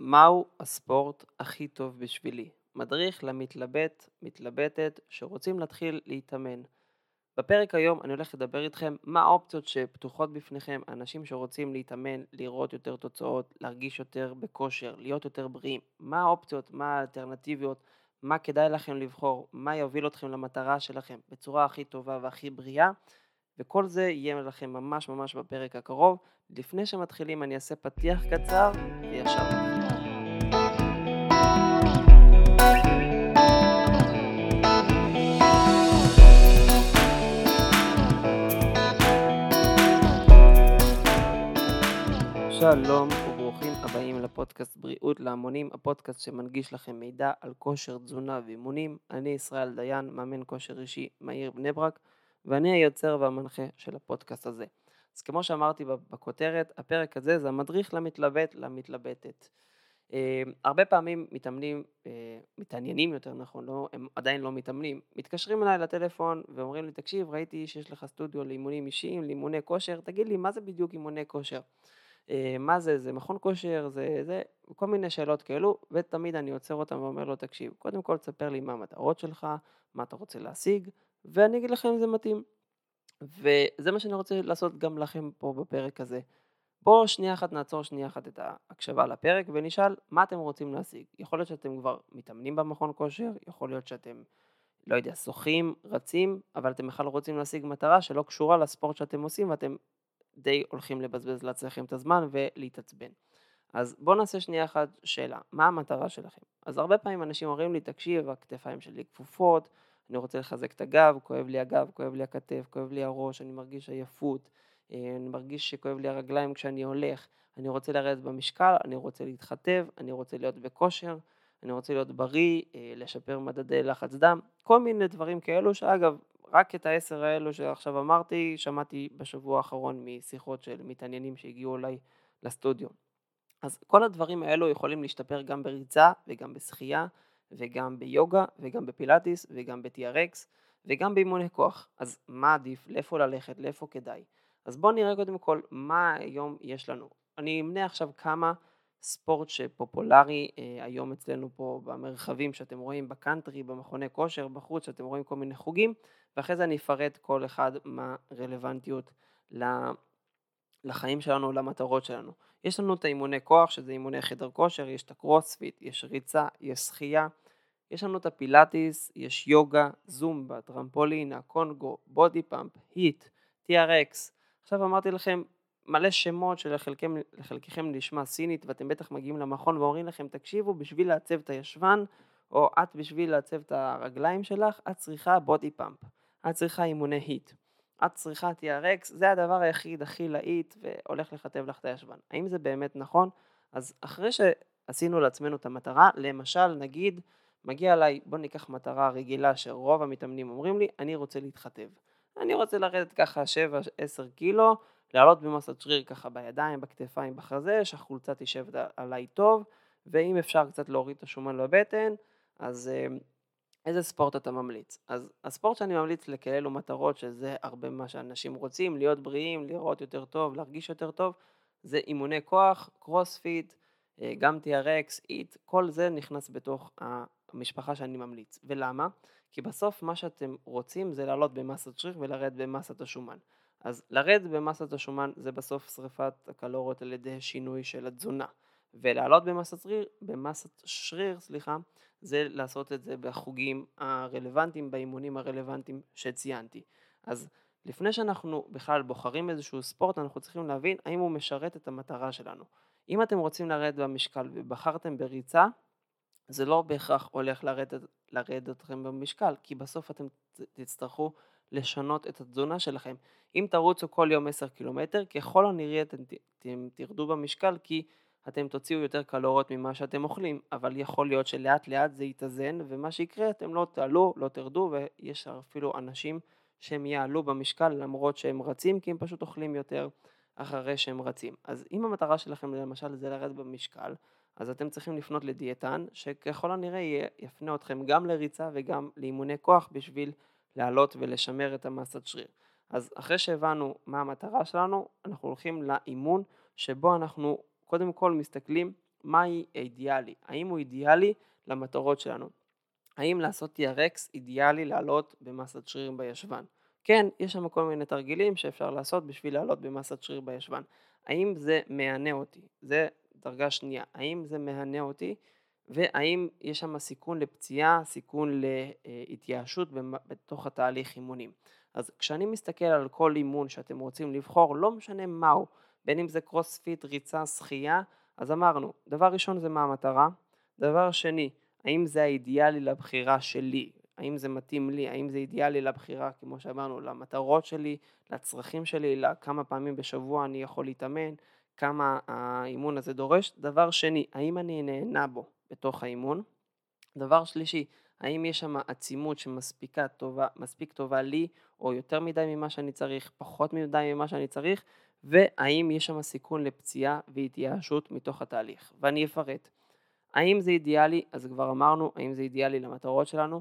מהו הספורט הכי טוב בשבילי? מדריך למתלבט, מתלבטת, שרוצים להתחיל להתאמן. בפרק היום אני הולך לדבר איתכם מה האופציות שפתוחות בפניכם, אנשים שרוצים להתאמן, לראות יותר תוצאות, להרגיש יותר בכושר, להיות יותר בריאים. מה האופציות, מה האלטרנטיביות, מה כדאי לכם לבחור, מה יוביל אתכם למטרה שלכם בצורה הכי טובה והכי בריאה, וכל זה יהיה לכם ממש ממש בפרק הקרוב. לפני שמתחילים אני אעשה פתיח קצר וישר שלום וברוכים הבאים לפודקאסט בריאות להמונים, הפודקאסט שמנגיש לכם מידע על כושר, תזונה ואימונים. אני ישראל דיין, מאמן כושר אישי מהעיר בני ברק, ואני היוצר והמנחה של הפודקאסט הזה. אז כמו שאמרתי בכותרת, הפרק הזה זה המדריך למתלבט, למתלבטת. Uh, הרבה פעמים מתאמנים, uh, מתעניינים יותר נכון, לא, הם עדיין לא מתאמנים, מתקשרים אליי לטלפון ואומרים לי, תקשיב, ראיתי שיש לך סטודיו לאימונים אישיים, לאימוני כושר, תגיד לי, מה זה בדיוק אימוני כושר? Uh, מה זה, זה מכון כושר, זה, זה, כל מיני שאלות כאלו, ותמיד אני עוצר אותם ואומר לו, תקשיב, קודם כל תספר לי מה המטרות שלך, מה אתה רוצה להשיג, ואני אגיד לכם אם זה מתאים. וזה מה שאני רוצה לעשות גם לכם פה בפרק הזה. בואו שנייה אחת נעצור שנייה אחת את ההקשבה לפרק ונשאל מה אתם רוצים להשיג. יכול להיות שאתם כבר מתאמנים במכון כושר, יכול להיות שאתם, לא יודע, שוחים, רצים, אבל אתם בכלל רוצים להשיג מטרה שלא קשורה לספורט שאתם עושים ואתם די הולכים לבזבז לעצמכם את הזמן ולהתעצבן. אז בואו נעשה שנייה אחת שאלה, מה המטרה שלכם? אז הרבה פעמים אנשים אומרים לי, תקשיב, הכתפיים שלי כפופות, אני רוצה לחזק את הגב, כואב לי הגב, כואב לי הכתף, כואב לי הראש, אני מרגיש עייפות, אה, אני מרגיש שכואב לי הרגליים כשאני הולך, אני רוצה לרדת במשקל, אני רוצה להתחתב, אני רוצה להיות בכושר, אני רוצה להיות בריא, אה, לשפר מדדי לחץ דם, כל מיני דברים כאלו שאגב, רק את העשר האלו שעכשיו אמרתי, שמעתי בשבוע האחרון משיחות של מתעניינים שהגיעו אליי לסטודיו. אז כל הדברים האלו יכולים להשתפר גם בריצה וגם בשחייה וגם ביוגה וגם בפילאטיס וגם ב-TRX וגם באימוני כוח. אז מה עדיף, לאיפה ללכת, לאיפה כדאי. אז בואו נראה קודם כל מה היום יש לנו. אני אמנה עכשיו כמה ספורט שפופולרי אה, היום אצלנו פה במרחבים שאתם רואים בקאנטרי, במכוני כושר, בחוץ, שאתם רואים כל מיני חוגים, ואחרי זה אני אפרט כל אחד מה רלוונטיות לחיים שלנו, למטרות שלנו. יש לנו את האימוני כוח, שזה אימוני חדר כושר, יש את הקרוספיט, יש ריצה, יש שחייה, יש לנו את הפילאטיס, יש יוגה, זומבה, טרמפולין, הקנגו, body pump, HIIT, TRX. עכשיו אמרתי לכם מלא שמות שלחלקכם נשמע סינית ואתם בטח מגיעים למכון ואומרים לכם תקשיבו בשביל לעצב את הישבן או את בשביל לעצב את הרגליים שלך את צריכה body pump, את צריכה אימוני HIIT. את צריכה TRX, זה הדבר היחיד הכי להיט והולך לכתב לך את הישבן. האם זה באמת נכון? אז אחרי שעשינו לעצמנו את המטרה, למשל נגיד מגיע אליי, בוא ניקח מטרה רגילה שרוב המתאמנים אומרים לי, אני רוצה להתחתב. אני רוצה לרדת ככה 7-10 קילו, לעלות במסת שריר ככה בידיים, בכתפיים, בחזה, שהחולצה תשב עליי טוב, ואם אפשר קצת להוריד את השומן בבטן, אז איזה ספורט אתה ממליץ? אז הספורט שאני ממליץ לכאלו מטרות, שזה הרבה מה שאנשים רוצים, להיות בריאים, לראות יותר טוב, להרגיש יותר טוב, זה אימוני כוח, קרוספיט, אה, גם TRX, איט, כל זה נכנס בתוך המשפחה שאני ממליץ. ולמה? כי בסוף מה שאתם רוצים זה לעלות במסת שריר ולרדת במסת השומן. אז לרדת במסת השומן זה בסוף שריפת הקלוריות על ידי שינוי של התזונה. ולעלות במסת שריר, במסת שריר, סליחה, זה לעשות את זה בחוגים הרלוונטיים, באימונים הרלוונטיים שציינתי. אז לפני שאנחנו בכלל בוחרים איזשהו ספורט, אנחנו צריכים להבין האם הוא משרת את המטרה שלנו. אם אתם רוצים לרדת במשקל ובחרתם בריצה, זה לא בהכרח הולך לרדת, לרדת אתכם במשקל, כי בסוף אתם תצטרכו לשנות את התזונה שלכם. אם תרוצו כל יום 10 קילומטר, ככל הנראה אתם, תרדו במשקל, כי אתם תוציאו יותר קלוריות ממה שאתם אוכלים, אבל יכול להיות שלאט לאט זה יתאזן, ומה שיקרה אתם לא תעלו, לא תרדו, ויש אפילו אנשים שהם יעלו במשקל למרות שהם רצים, כי הם פשוט אוכלים יותר אחרי שהם רצים. אז אם המטרה שלכם למשל זה לרדת במשקל, אז אתם צריכים לפנות לדיאטן, שככל הנראה יפנה אתכם גם לריצה וגם לאימוני כוח בשביל לעלות ולשמר את המסת שריר. אז אחרי שהבנו מה המטרה שלנו, אנחנו הולכים לאימון שבו אנחנו קודם כל מסתכלים מהי אידיאלי, האם הוא אידיאלי למטרות שלנו, האם לעשות TRX אידיאלי לעלות במסת שריר בישבן. כן, יש שם כל מיני תרגילים שאפשר לעשות בשביל לעלות במסת שריר בישבן. האם זה מהנה אותי? זה דרגה שנייה. האם זה מהנה אותי? והאם יש שם סיכון לפציעה, סיכון להתייאשות בתוך התהליך אימונים. אז כשאני מסתכל על כל אימון שאתם רוצים לבחור, לא משנה מהו, בין אם זה קרוספיט, ריצה, שחייה, אז אמרנו, דבר ראשון זה מה המטרה, דבר שני, האם זה האידיאלי לבחירה שלי, האם זה מתאים לי, האם זה אידיאלי לבחירה, כמו שאמרנו, למטרות שלי, לצרכים שלי, לכמה פעמים בשבוע אני יכול להתאמן, כמה האימון הזה דורש. דבר שני, האם אני נהנה בו בתוך האימון? דבר שלישי, האם יש שם עצימות שמספיקה טובה, מספיק טובה לי, או יותר מדי ממה שאני צריך, פחות מדי ממה שאני צריך, והאם יש שם סיכון לפציעה והתייאשות מתוך התהליך. ואני אפרט. האם זה אידיאלי? אז כבר אמרנו, האם זה אידיאלי למטרות שלנו?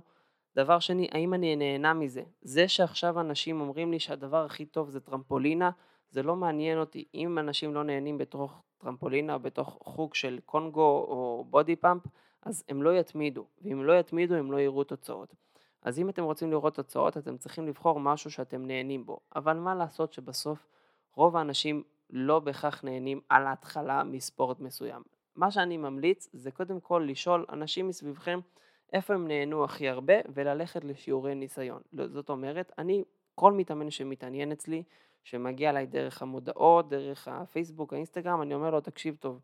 דבר שני, האם אני נהנה מזה? זה שעכשיו אנשים אומרים לי שהדבר הכי טוב זה טרמפולינה, זה לא מעניין אותי. אם אנשים לא נהנים בתוך טרמפולינה או בתוך חוג של קונגו או בודי פאמפ, אז הם לא יתמידו, ואם לא יתמידו הם לא יראו תוצאות. אז אם אתם רוצים לראות תוצאות, אתם צריכים לבחור משהו שאתם נהנים בו. אבל מה לעשות שבסוף רוב האנשים לא בהכרח נהנים על ההתחלה מספורט מסוים. מה שאני ממליץ זה קודם כל לשאול אנשים מסביבכם איפה הם נהנו הכי הרבה וללכת לשיעורי ניסיון. לא, זאת אומרת, אני, כל מתאמן שמתעניין אצלי, שמגיע אליי דרך המודעות, דרך הפייסבוק, האינסטגרם, אני אומר לו, תקשיב טוב,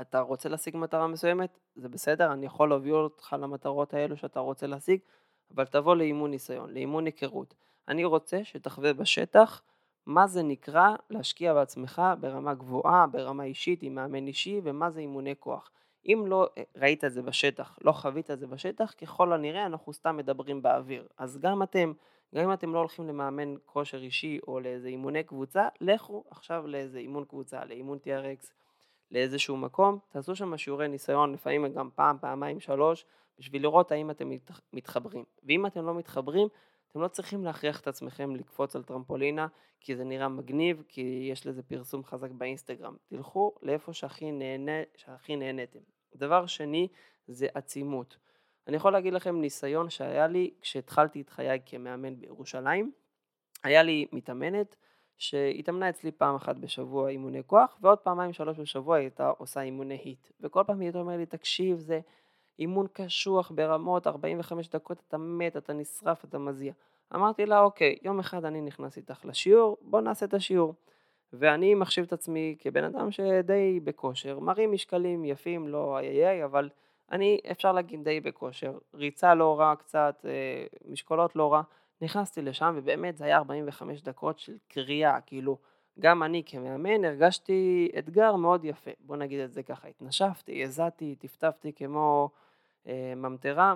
אתה רוצה להשיג מטרה מסוימת, זה בסדר, אני יכול להוביל אותך למטרות האלו שאתה רוצה להשיג, אבל תבוא לאימון ניסיון, לאימון היכרות. אני רוצה שתחווה בשטח מה זה נקרא להשקיע בעצמך ברמה גבוהה, ברמה אישית עם מאמן אישי, ומה זה אימוני כוח. אם לא אה, ראית את זה בשטח, לא חווית את זה בשטח, ככל הנראה אנחנו סתם מדברים באוויר. אז גם אתם, גם אם אתם לא הולכים למאמן כושר אישי או לאיזה אימוני קבוצה, לכו עכשיו לאיזה אימון קבוצה, לאימון TRX, לאיזשהו מקום, תעשו שם שיעורי ניסיון, לפעמים גם פעם, פעמיים, שלוש, בשביל לראות האם אתם מתחברים. ואם אתם לא מתחברים, אתם לא צריכים להכריח את עצמכם לקפוץ על טרמפולינה כי זה נראה מגניב, כי יש לזה פרסום חזק באינסטגרם. תלכו לאיפה שהכי, נהנה, שהכי נהניתם. דבר שני זה עצימות. אני יכול להגיד לכם ניסיון שהיה לי כשהתחלתי את חיי כמאמן בירושלים. היה לי מתאמנת שהתאמנה אצלי פעם אחת בשבוע אימוני כוח ועוד פעמיים שלוש בשבוע היא הייתה עושה אימוני היט וכל פעם היא הייתה אומרת לי תקשיב זה אימון קשוח ברמות 45 דקות אתה מת אתה נשרף אתה מזיע. אמרתי לה אוקיי יום אחד אני נכנס איתך לשיעור בוא נעשה את השיעור. ואני מחשיב את עצמי כבן אדם שדי בכושר, מרים משקלים יפים, לא איי איי, אבל אני אפשר להגיד די בכושר, ריצה לא רע קצת, אה, משקולות לא רע, נכנסתי לשם ובאמת זה היה 45 דקות של קריאה, כאילו גם אני כמאמן הרגשתי אתגר מאוד יפה, בוא נגיד את זה ככה, התנשפתי, הזעתי, טפטפתי כמו ממטרה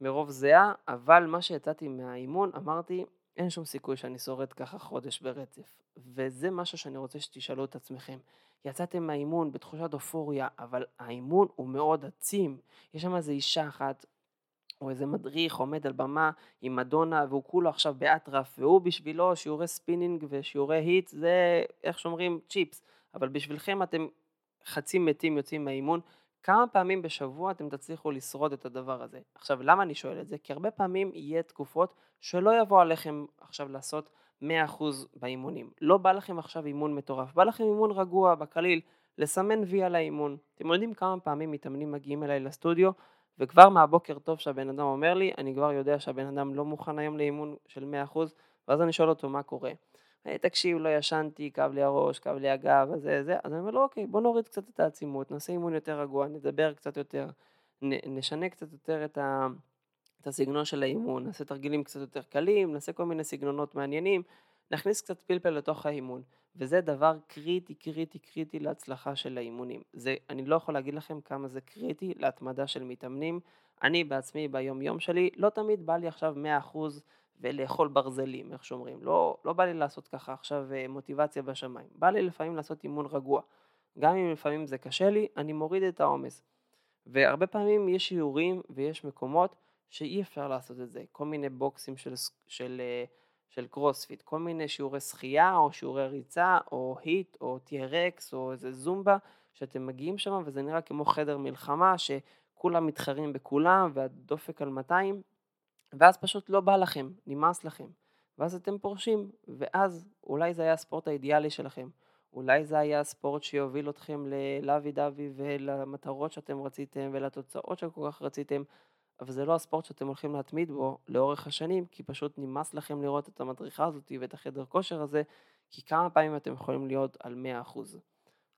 מרוב זיעה, אבל מה שיצאתי מהאימון אמרתי אין שום סיכוי שאני שורד ככה חודש ברצף. וזה משהו שאני רוצה שתשאלו את עצמכם. יצאתם מהאימון בתחושת אופוריה, אבל האימון הוא מאוד עצים. יש שם איזה אישה אחת, או איזה מדריך עומד על במה עם מדונה, והוא כולו עכשיו באטרף, והוא בשבילו שיעורי ספינינג ושיעורי HIIT, זה איך שאומרים צ'יפס. אבל בשבילכם אתם חצי מתים יוצאים מהאימון. כמה פעמים בשבוע אתם תצליחו לשרוד את הדבר הזה? עכשיו, למה אני שואל את זה? כי הרבה פעמים יהיה תקופות שלא יבוא עליכם עכשיו לעשות 100% באימונים. לא בא לכם עכשיו אימון מטורף, בא לכם אימון רגוע, בקליל, לסמן וי על האימון. אתם יודעים כמה פעמים מתאמנים מגיעים אליי לסטודיו, וכבר מהבוקר טוב שהבן אדם אומר לי, אני כבר יודע שהבן אדם לא מוכן היום לאימון של 100%, ואז אני שואל אותו מה קורה. תקשיב, לא ישנתי, כאב לי הראש, כאב לי הגב, וזה, זה, אז אני אומר לו, אוקיי, בוא נוריד קצת את העצימות, נעשה אימון יותר רגוע, נדבר קצת יותר, נ, נשנה קצת יותר את, ה, את הסגנון של האימון, נעשה תרגילים קצת יותר קלים, נעשה כל מיני סגנונות מעניינים, נכניס קצת פלפל לתוך האימון, וזה דבר קריטי, קריטי, קריטי להצלחה של האימונים. זה, אני לא יכול להגיד לכם כמה זה קריטי להתמדה של מתאמנים. אני בעצמי ביום יום שלי, לא תמיד בא לי עכשיו 100% ולאכול ברזלים, איך שאומרים. לא, לא בא לי לעשות ככה עכשיו אה, מוטיבציה בשמיים. בא לי לפעמים לעשות אימון רגוע. גם אם לפעמים זה קשה לי, אני מוריד את העומס. והרבה פעמים יש שיעורים ויש מקומות שאי אפשר לעשות את זה. כל מיני בוקסים של, של, אה, של קרוספיט, כל מיני שיעורי שחייה או שיעורי ריצה או היט או TRX או איזה זומבה, שאתם מגיעים שם וזה נראה כמו חדר מלחמה, שכולם מתחרים בכולם והדופק על 200, ואז פשוט לא בא לכם, נמאס לכם. ואז אתם פורשים, ואז אולי זה היה הספורט האידיאלי שלכם. אולי זה היה הספורט שיוביל אתכם ללאבי דאבי ולמטרות שאתם רציתם ולתוצאות שכל כך רציתם, אבל זה לא הספורט שאתם הולכים להתמיד בו לאורך השנים, כי פשוט נמאס לכם לראות את המדריכה הזאת ואת החדר כושר הזה, כי כמה פעמים אתם יכולים להיות על 100%.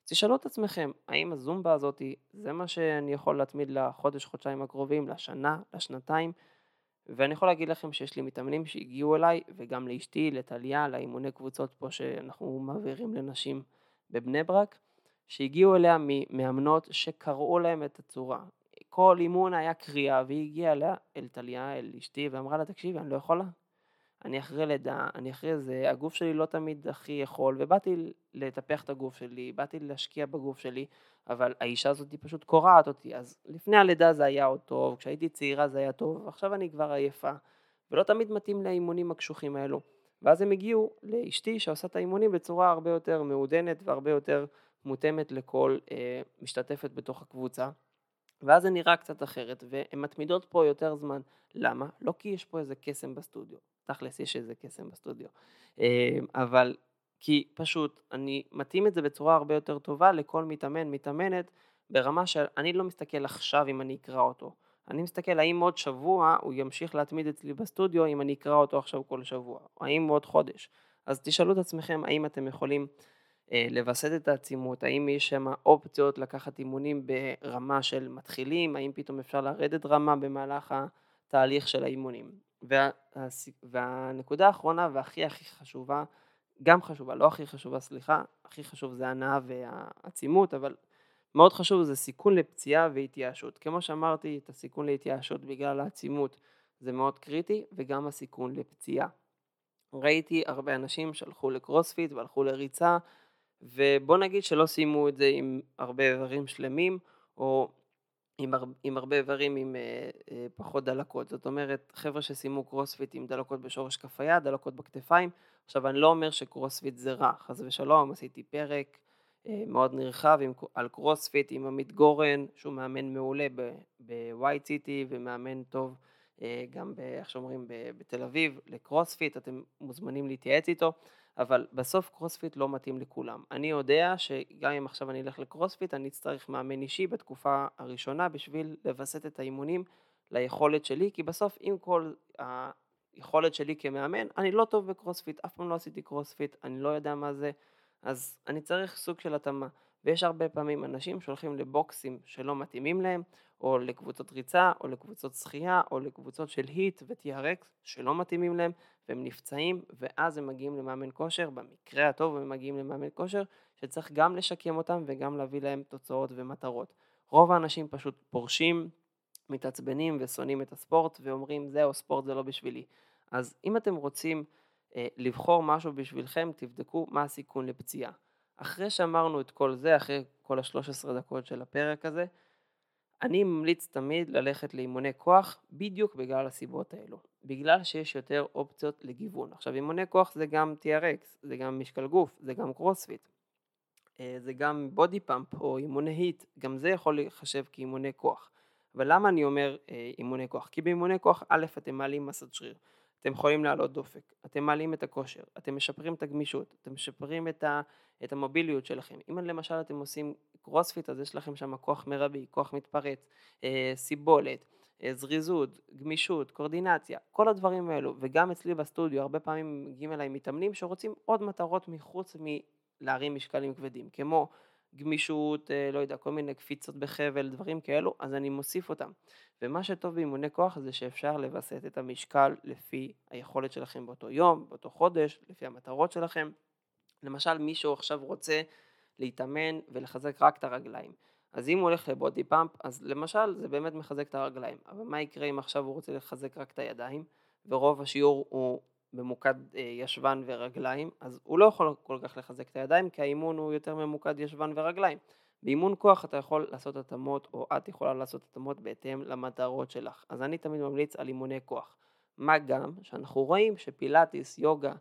תשאלו את עצמכם, האם הזומבה הזאת זה מה שאני יכול להתמיד לחודש, חודשיים הקרובים, לשנה, לשנתיים? ואני יכול להגיד לכם שיש לי מתאמנים שהגיעו אליי, וגם לאשתי, לטליה, לאימוני קבוצות פה שאנחנו מעבירים לנשים בבני ברק, שהגיעו אליה ממאמנות שקראו להם את הצורה. כל אימון היה קריאה, והיא הגיעה אליה, אל טליה, אל אשתי, ואמרה לה, תקשיבי, אני לא יכולה. אני אחרי לידה, אני אחרי זה, הגוף שלי לא תמיד הכי יכול, ובאתי לטפח את הגוף שלי, באתי להשקיע בגוף שלי, אבל האישה הזאת פשוט קורעת אותי, אז לפני הלידה זה היה עוד טוב, כשהייתי צעירה זה היה טוב, עכשיו אני כבר עייפה, ולא תמיד מתאים לאימונים הקשוחים האלו. ואז הם הגיעו לאשתי שעושה את האימונים בצורה הרבה יותר מעודנת והרבה יותר מותאמת לכל אה, משתתפת בתוך הקבוצה. ואז זה נראה קצת אחרת, והן מתמידות פה יותר זמן. למה? לא כי יש פה איזה קסם בסטודיו, תכלס יש איזה קסם בסטודיו, אה, אבל כי פשוט אני מתאים את זה בצורה הרבה יותר טובה לכל מתאמן, מתאמנת, ברמה שאני לא מסתכל עכשיו אם אני אקרא אותו. אני מסתכל האם עוד שבוע הוא ימשיך להתמיד אצלי בסטודיו אם אני אקרא אותו עכשיו כל שבוע, האם עוד חודש. אז תשאלו את עצמכם האם אתם יכולים אה, לווסת את העצימות, האם יש שם אופציות לקחת אימונים ברמה של מתחילים, האם פתאום אפשר לרדת רמה במהלך התהליך של האימונים. וה, והנקודה האחרונה והכי הכי חשובה גם חשובה, לא הכי חשובה, סליחה, הכי חשוב זה הנאה והעצימות, אבל מאוד חשוב זה סיכון לפציעה והתייאשות. כמו שאמרתי, את הסיכון להתייאשות בגלל העצימות זה מאוד קריטי, וגם הסיכון לפציעה. ראיתי הרבה אנשים שהלכו לקרוספיט והלכו לריצה, ובוא נגיד שלא סיימו את זה עם הרבה איברים שלמים, או עם, הר, עם הרבה איברים עם אה, אה, פחות דלקות. זאת אומרת, חבר'ה שסיימו קרוספיט עם דלקות בשורש כף היד, דלקות בכתפיים. עכשיו, אני לא אומר שקרוספיט זה רע, חס ושלום, עשיתי פרק אה, מאוד נרחב עם, על קרוספיט עם עמית גורן, שהוא מאמן מעולה ב White City ומאמן טוב אה, גם, איך שאומרים, בתל אביב לקרוספיט, אתם מוזמנים להתייעץ איתו. אבל בסוף קרוספיט לא מתאים לכולם. אני יודע שגם אם עכשיו אני אלך לקרוספיט, אני אצטרך מאמן אישי בתקופה הראשונה בשביל לווסת את האימונים ליכולת שלי, כי בסוף עם כל היכולת שלי כמאמן, אני לא טוב בקרוספיט, אף פעם לא עשיתי קרוספיט, אני לא יודע מה זה, אז אני צריך סוג של התאמה. ויש הרבה פעמים אנשים שהולכים לבוקסים שלא מתאימים להם, או לקבוצות ריצה, או לקבוצות שחייה, או לקבוצות של היט ו-TRX שלא מתאימים להם, והם נפצעים, ואז הם מגיעים למאמן כושר, במקרה הטוב הם מגיעים למאמן כושר, שצריך גם לשקם אותם וגם להביא להם תוצאות ומטרות. רוב האנשים פשוט פורשים, מתעצבנים ושונאים את הספורט, ואומרים זהו, ספורט זה לא בשבילי. אז אם אתם רוצים אה, לבחור משהו בשבילכם, תבדקו מה הסיכון לפציעה. אחרי שאמרנו את כל זה, אחרי כל ה-13 דקות של הפרק הזה, אני ממליץ תמיד ללכת לאימוני כוח בדיוק בגלל הסיבות האלו. בגלל שיש יותר אופציות לגיוון. עכשיו אימוני כוח זה גם TRX, זה גם משקל גוף, זה גם קרוספיט, אה, זה גם body pump או אימוני HIIT, גם זה יכול להיחשב כאימוני כוח. אבל למה אני אומר אה, אימוני כוח? כי באימוני כוח א' אתם מעלים מסת שריר, אתם יכולים לעלות דופק, אתם מעלים את הכושר, אתם משפרים את הגמישות, אתם משפרים את, ה, את המוביליות שלכם. אם למשל אתם עושים קרוספיט אז יש לכם שם כוח מרבי, כוח מתפרץ, אה, סיבולת, אה, זריזות, גמישות, קורדינציה, כל הדברים האלו, וגם אצלי בסטודיו הרבה פעמים מגיעים אליי מתאמנים שרוצים עוד מטרות מחוץ מלהרים משקלים כבדים, כמו גמישות, אה, לא יודע, כל מיני קפיצות בחבל, דברים כאלו, אז אני מוסיף אותם. ומה שטוב באימוני כוח זה שאפשר לווסת את המשקל לפי היכולת שלכם באותו יום, באותו חודש, לפי המטרות שלכם. למשל מישהו עכשיו רוצה להתאמן ולחזק רק את הרגליים. אז אם הוא הולך לבודי פאמפ, אז למשל זה באמת מחזק את הרגליים. אבל מה יקרה אם עכשיו הוא רוצה לחזק רק את הידיים, ורוב השיעור הוא ממוקד אה, ישבן ורגליים, אז הוא לא יכול כל כך לחזק את הידיים, כי האימון הוא יותר ממוקד ישבן ורגליים. באימון כוח אתה יכול לעשות התאמות, או את יכולה לעשות התאמות בהתאם למטרות שלך. אז אני תמיד ממליץ על אימוני כוח. מה גם שאנחנו רואים שפילאטיס, יוגה,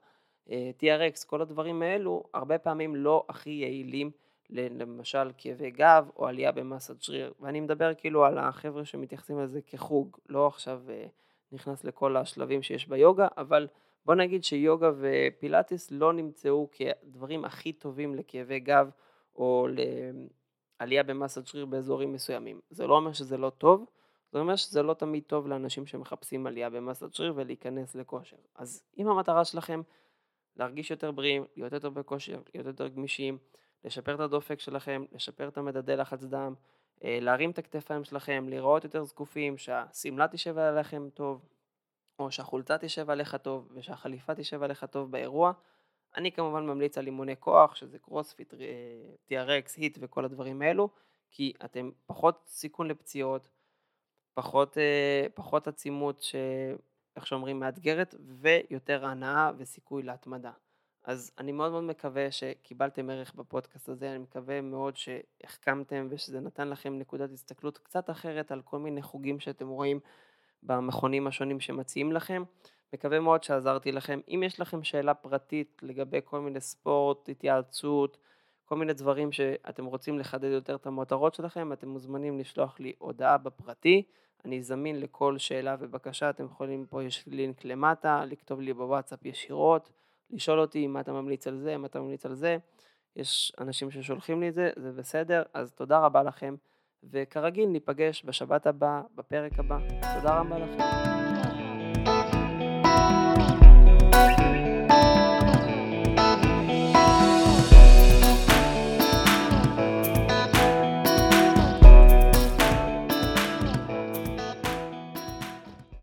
אה, TRX, כל הדברים האלו, הרבה פעמים לא הכי יעילים למשל כאבי גב או עלייה במסת שריר, ואני מדבר כאילו על החבר'ה שמתייחסים לזה כחוג, לא עכשיו אה, נכנס לכל השלבים שיש ביוגה, אבל בוא נגיד שיוגה ופילאטיס לא נמצאו כדברים הכי טובים לכאבי גב או לעלייה במסת שריר באזורים מסוימים. זה לא אומר שזה לא טוב, זה אומר שזה לא תמיד טוב לאנשים שמחפשים עלייה במסת שריר ולהיכנס לכושר. אז אם המטרה שלכם להרגיש יותר בריאים, להיות יותר בכושר, להיות יותר גמישים, לשפר את הדופק שלכם, לשפר את המדדי לחץ דם, אה, להרים את הכתפיים שלכם, להיראות יותר זקופים, שהשמלה תשב עליכם טוב, או שהחולצה תשב עליך טוב, ושהחליפה תשב עליך טוב באירוע. אני כמובן ממליץ על אימוני כוח, שזה קרוספיט, TRX, היט וכל הדברים האלו, כי אתם פחות סיכון לפציעות, פחות, אה, פחות עצימות, ש... איך שאומרים, מאתגרת, ויותר הנאה וסיכוי להתמדה. אז אני מאוד מאוד מקווה שקיבלתם ערך בפודקאסט הזה, אני מקווה מאוד שהחכמתם ושזה נתן לכם נקודת הסתכלות קצת אחרת על כל מיני חוגים שאתם רואים במכונים השונים שמציעים לכם. מקווה מאוד שעזרתי לכם. אם יש לכם שאלה פרטית לגבי כל מיני ספורט, התייעצות, כל מיני דברים שאתם רוצים לחדד יותר את המטרות שלכם, אתם מוזמנים לשלוח לי הודעה בפרטי. אני זמין לכל שאלה ובקשה, אתם יכולים, פה יש לינק למטה, לכתוב לי בוואטסאפ ישירות. לשאול אותי מה אתה ממליץ על זה, מה אתה ממליץ על זה. יש אנשים ששולחים לי את זה, זה בסדר, אז תודה רבה לכם, וכרגיל ניפגש בשבת הבאה, בפרק הבא. תודה רבה לכם.